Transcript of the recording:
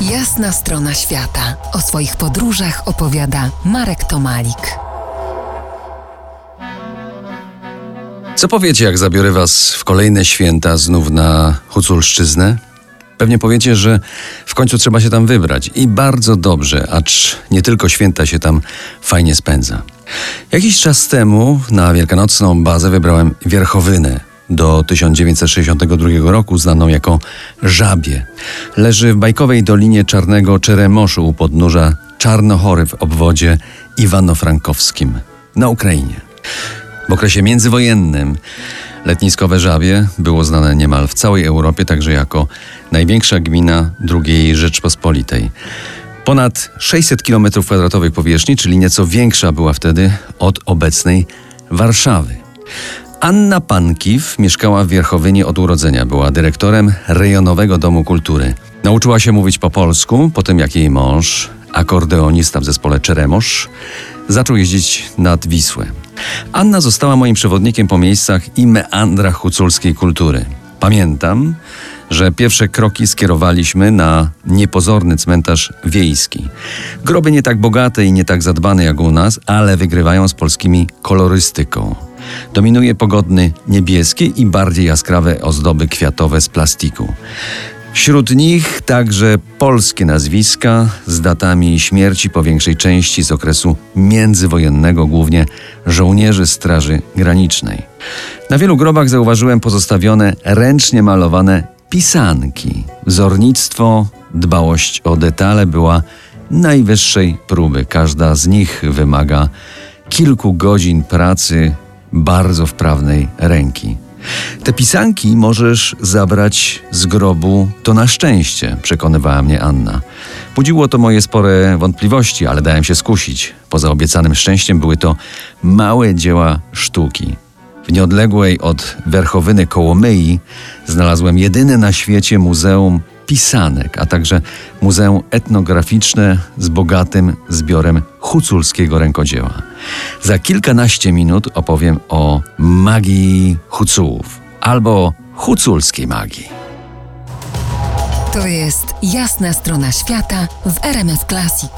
Jasna strona świata. O swoich podróżach opowiada Marek Tomalik. Co powiecie, jak zabiorę was w kolejne święta znów na Huculszczyznę? Pewnie powiecie, że w końcu trzeba się tam wybrać. I bardzo dobrze, acz nie tylko święta się tam fajnie spędza. Jakiś czas temu na wielkanocną bazę wybrałem Wierchowynę, do 1962 roku znaną jako Żabie. Leży w bajkowej dolinie Czarnego Czeremoszu u podnóża Czarnochory w obwodzie Iwano-Frankowskim na Ukrainie. W okresie międzywojennym letniskowe Żabie było znane niemal w całej Europie także jako największa gmina II Rzeczpospolitej. Ponad 600 km2 powierzchni, czyli nieco większa była wtedy od obecnej Warszawy. Anna Pankiw mieszkała w Wierchowynie od urodzenia. Była dyrektorem rejonowego domu kultury. Nauczyła się mówić po polsku, po tym jak jej mąż, akordeonista w zespole Czeremosz, zaczął jeździć nad Wisłę. Anna została moim przewodnikiem po miejscach i meandrach huculskiej kultury. Pamiętam, że pierwsze kroki skierowaliśmy na niepozorny cmentarz wiejski. Groby nie tak bogate i nie tak zadbane jak u nas, ale wygrywają z polskimi kolorystyką. Dominuje pogodny niebieski i bardziej jaskrawe ozdoby kwiatowe z plastiku. Wśród nich także polskie nazwiska z datami śmierci po większej części z okresu międzywojennego, głównie żołnierzy Straży Granicznej. Na wielu grobach zauważyłem pozostawione ręcznie malowane pisanki. Wzornictwo, dbałość o detale była najwyższej próby. Każda z nich wymaga kilku godzin pracy bardzo wprawnej ręki. Te pisanki możesz zabrać z grobu, to na szczęście, przekonywała mnie Anna. Budziło to moje spore wątpliwości, ale dałem się skusić. Poza obiecanym szczęściem były to małe dzieła sztuki. W nieodległej od Werchowyny Kołomyi znalazłem jedyne na świecie muzeum pisanek, a także muzeum etnograficzne z bogatym zbiorem huculskiego rękodzieła. Za kilkanaście minut opowiem o magii Hucułów albo huculskiej magii. To jest jasna strona świata w RMS Classic.